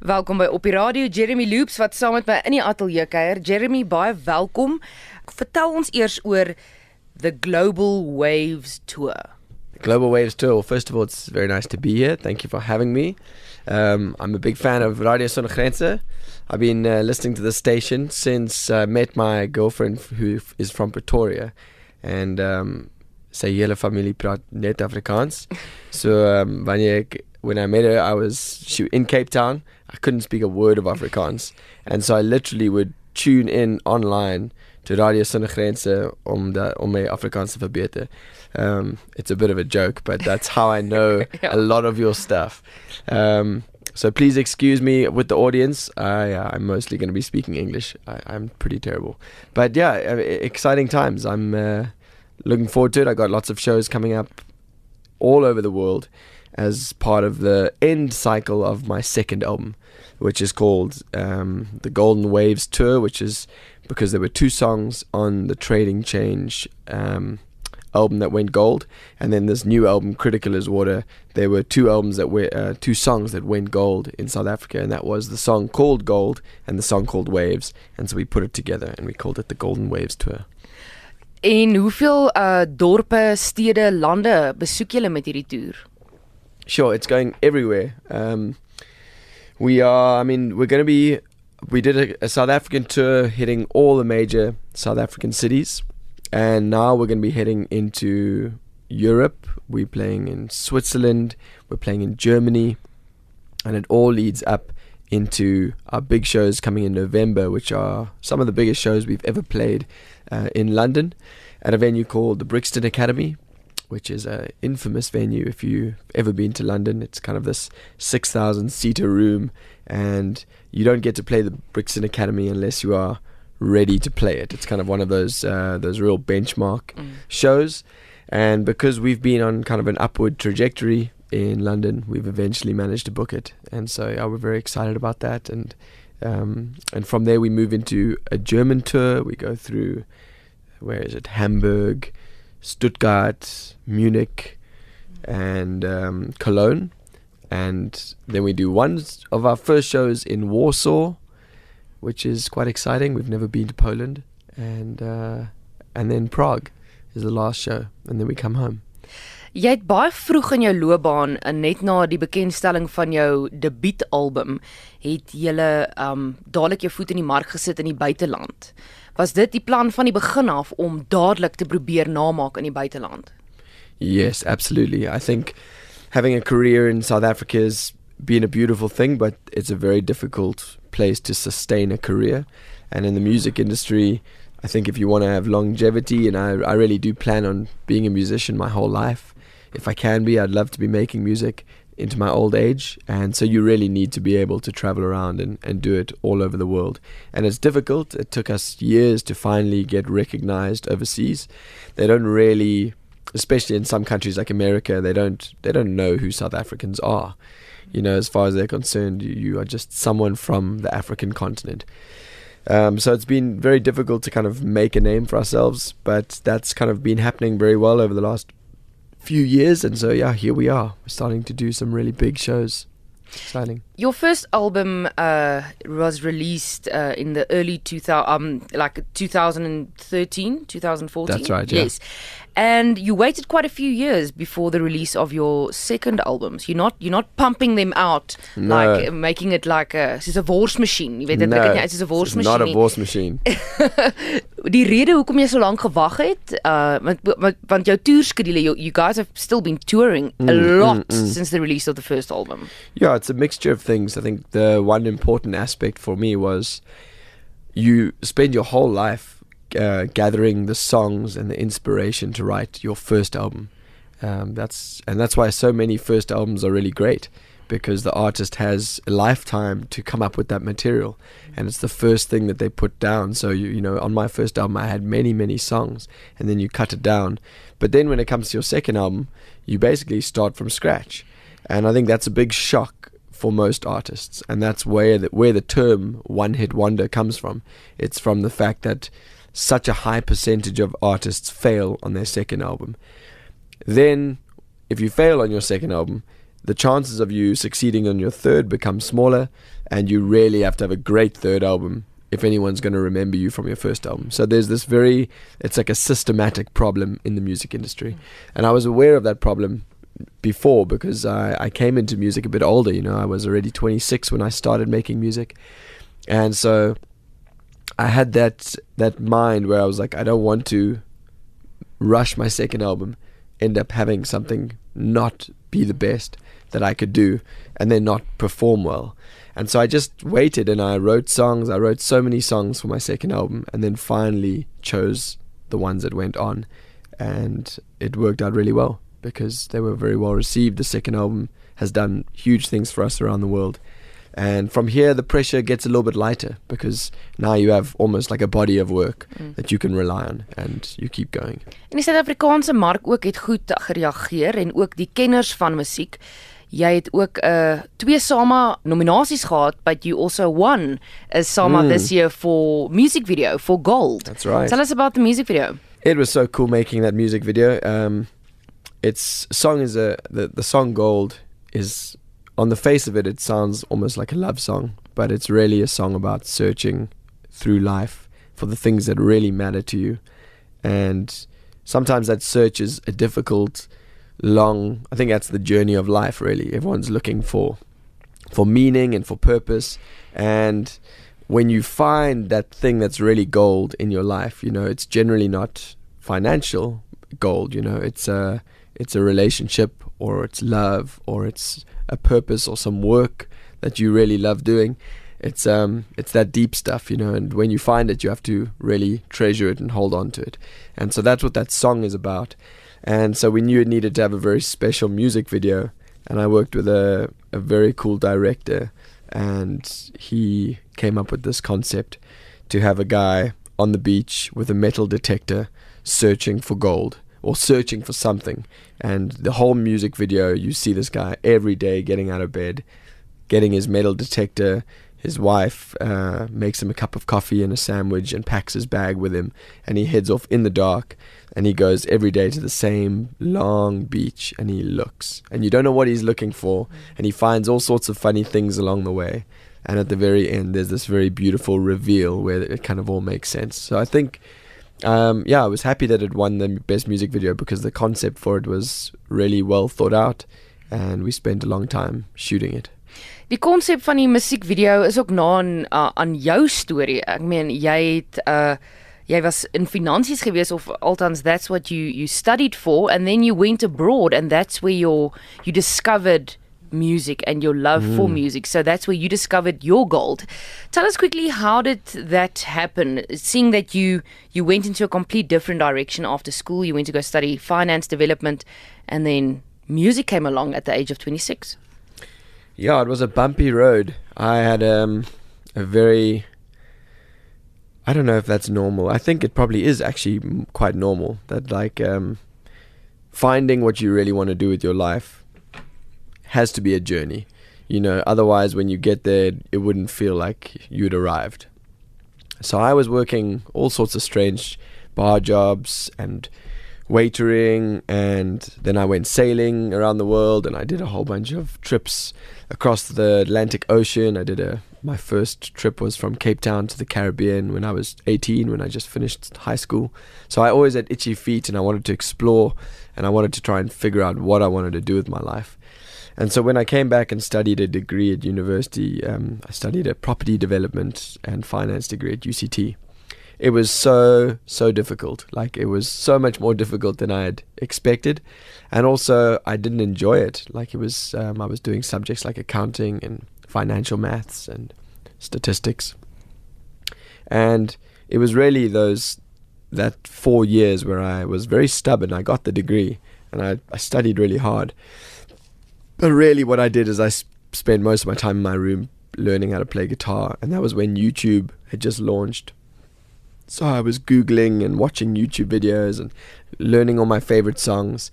Welkom by op die radio Jeremy Loops wat saam met my in die ateljee kuier. Jeremy, baie welkom. Vertel ons eers oor the Global Waves Tour. Global Waves Tour. First of all, it's very nice to be here. Thank you for having me. Um, I'm a big fan of Radio Sonder Grense. I've been uh, listening to the station since I uh, met my girlfriend who is from Pretoria. And um, sy hele familie praat net Afrikaans. So um wanneer ek when I met her I was she in Cape Town. I couldn't speak a word of Afrikaans. And so I literally would tune in online to Radio Sonder Grense om da om my Afrikaans te verbeter. Um it's a bit of a joke, but that's how I know yeah. a lot of your stuff. Um so please excuse me with the audience. I uh, I'm mostly going to be speaking English. I, I'm pretty terrible. But yeah, uh, exciting times. I'm uh, looking forward to it. I got lots of shows coming up all over the world as part of the end cycle of my second album, which is called um, the Golden Waves Tour, which is because there were two songs on the Trading Change um, album that went gold, and then this new album, Critical as Water. There were two albums that were uh, two songs that went gold in South Africa, and that was the song called Gold and the song called Waves, and so we put it together and we called it the Golden Waves Tour. En hoeveel uh dorpe, stede, lande besoek julle met hierdie toer? Sure, it's going everywhere. Um we are I mean, we're going to be we did a, a South African tour hitting all the major South African cities and now we're going to be heading into Europe. We're playing in Switzerland, we're playing in Germany, and it all leads up into our big shows coming in November, which are some of the biggest shows we've ever played uh, in London at a venue called the Brixton Academy, which is an infamous venue. If you've ever been to London, it's kind of this 6,000 seater room, and you don't get to play the Brixton Academy unless you are ready to play it. It's kind of one of those uh, those real benchmark mm. shows, and because we've been on kind of an upward trajectory in London, we've eventually managed to book it, and so yeah, we're very excited about that. And um, and from there we move into a German tour. We go through where is it? Hamburg, Stuttgart, Munich, and um, Cologne. And then we do one of our first shows in Warsaw, which is quite exciting. We've never been to Poland, and uh, and then Prague is the last show, and then we come home. Jy het baie vroeg in jou loopbaan, eh, net na die bekendstelling van jou debuutalbum, het jy um dadelik jou voet in die mark gesit in die buiteland. Was dit die plan van die begin af om dadelik te probeer namaak in die buiteland? Yes, absolutely. I think having a career in South Africa has been a beautiful thing, but it's a very difficult place to sustain a career. And in the music industry, I think if you want to have longevity, and I, I really do plan on being a musician my whole life, if I can be, I'd love to be making music into my old age. And so you really need to be able to travel around and, and do it all over the world. And it's difficult. It took us years to finally get recognized overseas. They don't really especially in some countries like America, they don't they don't know who South Africans are. You know, as far as they're concerned, you, you are just someone from the African continent. Um, so it's been very difficult to kind of make a name for ourselves, but that's kind of been happening very well over the last few years, and so yeah, here we are. We're starting to do some really big shows. Exciting. Your first album uh, was released uh, in the early 2000, um, like 2013, 2014. That's right. Yeah. Yes, and you waited quite a few years before the release of your second albums. You're not you're not pumping them out no. like making it like a soos 'n worsmasjien. Jy weet dit no, lyk net soos 'n worsmasjien. Not a wors machine. die rede hoekom jy so lank gewag het, uh want want, want jou you, you guys have still been touring a mm, lot mm, mm. since the release of the first album. Yeah, it's a mixture of things. I think the one important aspect for me was you spend your whole life uh, gathering the songs and the inspiration to write your first album. Um, that's and that's why so many first albums are really great because the artist has a lifetime to come up with that material and it's the first thing that they put down. So you you know on my first album I had many many songs and then you cut it down. But then when it comes to your second album you basically start from scratch. And I think that's a big shock for most artists and that's where the, where the term one hit wonder comes from. It's from the fact that such a high percentage of artists fail on their second album. Then, if you fail on your second album, the chances of you succeeding on your third become smaller, and you really have to have a great third album if anyone's going to remember you from your first album. So there's this very, it's like a systematic problem in the music industry. And I was aware of that problem before because I, I came into music a bit older. You know, I was already 26 when I started making music. And so I had that that mind where I was like, I don't want to rush my second album, end up having something not be the best that I could do, and then not perform well. And so I just waited and I wrote songs. I wrote so many songs for my second album, and then finally chose the ones that went on, and it worked out really well because they were very well received. The second album has done huge things for us around the world. And from here, the pressure gets a little bit lighter because now you have almost like a body of work mm. that you can rely on and you keep going. En die Suid-Afrikaanse mark ook het goed gereageer en ook die kenners van musiek. Jy het ook 'n uh, twee SAMA nominasies gehad, but you also won a SAMA mm. this year for music video for gold. That's right. Tell us about the music video. It was so cool making that music video. Um, its song is a the the song Gold is on the face of it, it sounds almost like a love song, but it's really a song about searching through life for the things that really matter to you. And sometimes that search is a difficult, long, I think that's the journey of life, really. Everyone's looking for for meaning and for purpose. And when you find that thing that's really gold in your life, you know, it's generally not financial gold, you know, it's a it's a relationship or it's love or it's a purpose or some work that you really love doing. It's um it's that deep stuff, you know, and when you find it you have to really treasure it and hold on to it. And so that's what that song is about. And so we knew it needed to have a very special music video and I worked with a a very cool director and he came up with this concept to have a guy on the beach with a metal detector searching for gold or searching for something. And the whole music video, you see this guy every day getting out of bed, getting his metal detector. His wife uh, makes him a cup of coffee and a sandwich and packs his bag with him. And he heads off in the dark and he goes every day to the same long beach and he looks. And you don't know what he's looking for. And he finds all sorts of funny things along the way. And at the very end, there's this very beautiful reveal where it kind of all makes sense. So I think um, yeah, I was happy that it won the best music video because the concept for it was really well thought out, and we spent a long time shooting it. Die konsep van die musiekvideo is ook na aan uh, aan jou storie. Ek meen jy het uh jy was in finansies gewees of althans that's what you you studied for and then you went abroad and that's where you you discovered music and your love mm. for music. So that's where you discovered your gold. Tell us quickly how did that happen? Seeing that you you went into a complete different direction after school, you went to go study finance development and then music came along at the age of 26. Yeah, it was a bumpy road. I had um, a very I don't know if that's normal. I think it probably is actually quite normal that like um, finding what you really want to do with your life has to be a journey. You know, otherwise, when you get there, it wouldn't feel like you'd arrived. So I was working all sorts of strange bar jobs and waitering, and then I went sailing around the world, and I did a whole bunch of trips across the Atlantic Ocean. I did a my first trip was from Cape Town to the Caribbean when I was 18, when I just finished high school. So I always had itchy feet, and I wanted to explore, and I wanted to try and figure out what I wanted to do with my life. And so when I came back and studied a degree at university, um, I studied a property development and finance degree at UCT. It was so, so difficult. Like, it was so much more difficult than I had expected. And also, I didn't enjoy it. Like, it was, um, I was doing subjects like accounting and financial maths and statistics. And it was really those, that four years where I was very stubborn. I got the degree and I, I studied really hard but really, what I did is I sp- spent most of my time in my room learning how to play guitar, and that was when YouTube had just launched. So I was googling and watching YouTube videos and learning all my favorite songs,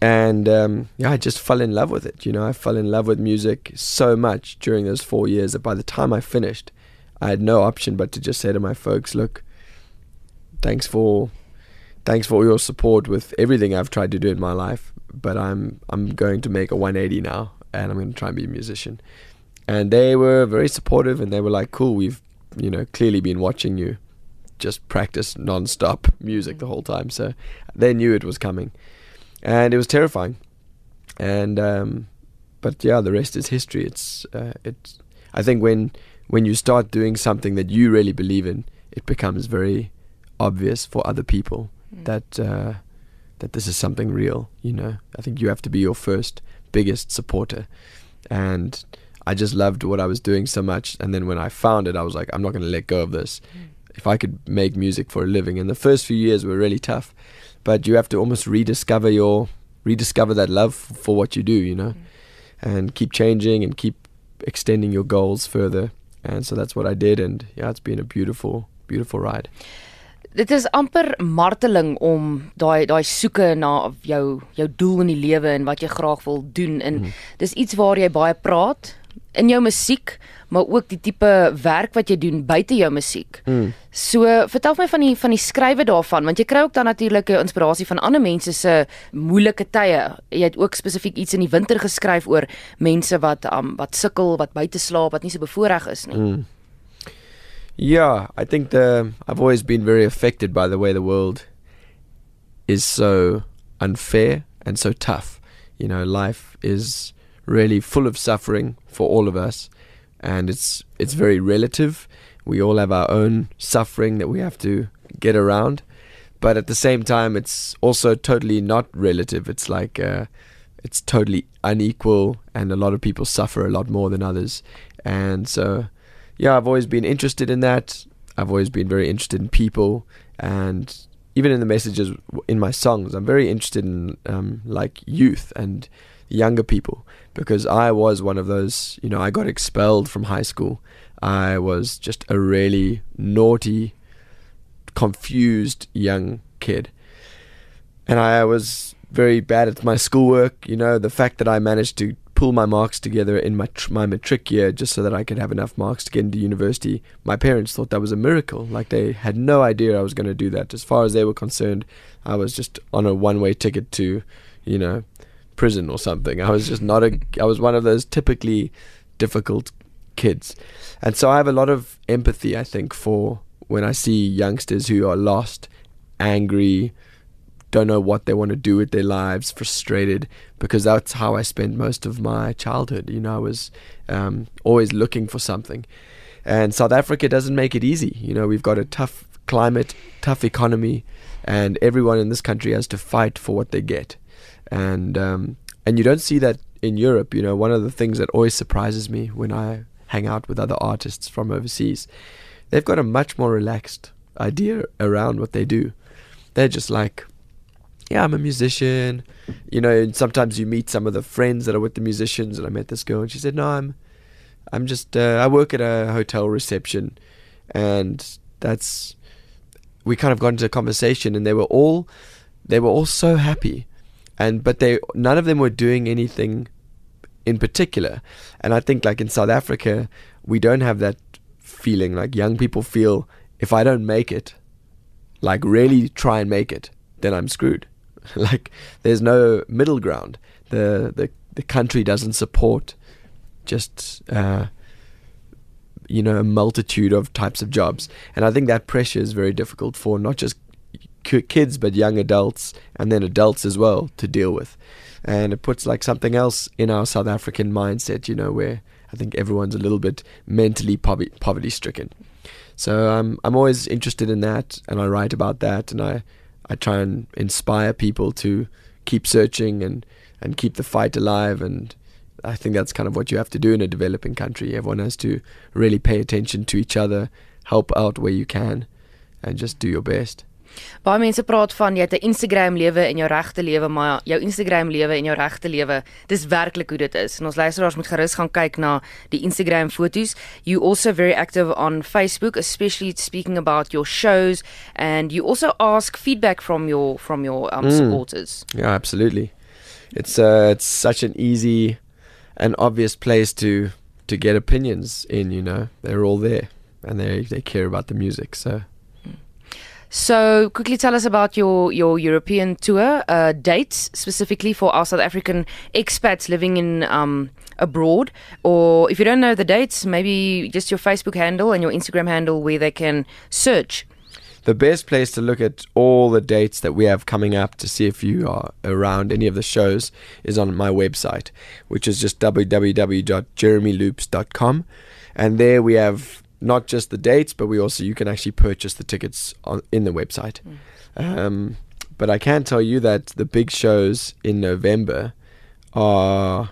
and um, yeah, I just fell in love with it. You know, I fell in love with music so much during those four years that by the time I finished, I had no option but to just say to my folks, "Look, thanks for, thanks for all your support with everything I've tried to do in my life." But I'm I'm going to make a 180 now, and I'm going to try and be a musician. And they were very supportive, and they were like, "Cool, we've you know clearly been watching you." Just practice non-stop music the whole time, so they knew it was coming, and it was terrifying. And um, but yeah, the rest is history. It's uh, it's. I think when when you start doing something that you really believe in, it becomes very obvious for other people Mm. that uh, that this is something real. You know, I think you have to be your first biggest supporter, and I just loved what I was doing so much. And then when I found it, I was like, I'm not going to let go of this. Mm. If I could make music for a living, and the first few years were really tough, but you have to almost rediscover your rediscover that love for what you do. You know, mm. and keep changing and keep extending your goals further. And so that's what I did, and yeah, it's been a beautiful, beautiful ride. Dit is amper marteling om daai daai soeke na jou jou doel in die lewe en wat jy graag wil doen en Mhm. dis iets waar jy baie praat in jou musiek, maar ook die tipe werk wat jy doen buite jou musiek. Mm. So, vertel my van die van die skrywe daarvan want jy kry ook dan natuurlik 'n inspirasie van ander mense se moeilike tye. Jy het ook spesifiek iets in die winter geskryf oor mense wat um, wat sukkel, wat buite slaap, wat nie so bevoordeel is nie. Mm. Yeah, I think the I've always been very affected by the way the world is so unfair and so tough. You know, life is really full of suffering for all of us, and it's it's very relative. We all have our own suffering that we have to get around, but at the same time, it's also totally not relative. It's like uh, it's totally unequal, and a lot of people suffer a lot more than others, and so yeah, I've always been interested in that. I've always been very interested in people, and even in the messages in my songs, I'm very interested in um, like youth and younger people because I was one of those. You know, I got expelled from high school. I was just a really naughty, confused young kid, and I was very bad at my schoolwork. You know, the fact that I managed to pull my marks together in my tr- my matric year just so that I could have enough marks to get into university. My parents thought that was a miracle. Like they had no idea I was going to do that. As far as they were concerned, I was just on a one-way ticket to, you know, prison or something. I was just not a I was one of those typically difficult kids. And so I have a lot of empathy I think for when I see youngsters who are lost, angry, don't know what they want to do with their lives, frustrated, because that's how I spent most of my childhood. You know, I was um, always looking for something. And South Africa doesn't make it easy. You know, we've got a tough climate, tough economy, and everyone in this country has to fight for what they get. And um, and you don't see that in Europe. You know, one of the things that always surprises me when I hang out with other artists from overseas, they've got a much more relaxed idea around what they do. They're just like, yeah, I'm a musician. You know, and sometimes you meet some of the friends that are with the musicians. And I met this girl, and she said, "No, I'm, I'm just, uh, I work at a hotel reception," and that's, we kind of got into a conversation, and they were all, they were all so happy, and but they, none of them were doing anything, in particular, and I think like in South Africa, we don't have that feeling. Like young people feel, if I don't make it, like really try and make it, then I'm screwed. like there's no middle ground. The the the country doesn't support just uh, you know a multitude of types of jobs, and I think that pressure is very difficult for not just kids but young adults and then adults as well to deal with, and it puts like something else in our South African mindset. You know where I think everyone's a little bit mentally poverty poverty stricken. So um, I'm always interested in that, and I write about that, and I, I try and inspire people to keep searching and, and keep the fight alive. And I think that's kind of what you have to do in a developing country. Everyone has to really pay attention to each other, help out where you can, and just do your best. Baie mense praat van jy het 'n Instagram lewe en jou regte lewe, maar jou Instagram lewe en jou regte lewe, dis werklik hoe dit is. En ons luisteraars moet gerus gaan kyk na die Instagram foto's. You also very active on Facebook, especially speaking about your shows and you also ask feedback from your from your um, Mm. supporters. Yeah, absolutely. It's uh, it's such an easy and obvious place to to get opinions in. You know, they're all there, and they they care about the music. So So, quickly tell us about your your European tour uh, dates specifically for our South African expats living in um, abroad. Or if you don't know the dates, maybe just your Facebook handle and your Instagram handle where they can search. The best place to look at all the dates that we have coming up to see if you are around any of the shows is on my website, which is just www.jeremyloops.com. And there we have not just the dates, but we also you can actually purchase the tickets on in the website. Um, but I can tell you that the big shows in November are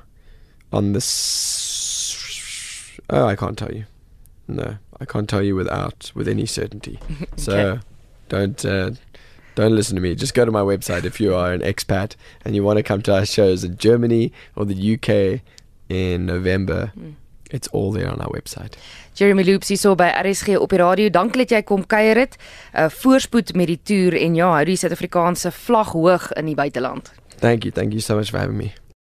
on the. S- oh, I can't tell you. No, I can't tell you without with any certainty. So don't uh, don't listen to me. Just go to my website if you are an expat and you want to come to our shows in Germany or the UK in November. It's all there on our website. Jeremy Loops hierso by RSG op die radio. Dankie dat jy kom kuier het. Uh voorspoed met die toer en ja, hou die Suid-Afrikaanse vlag hoog in die buiteland. Thank you. Thank you so much for having me.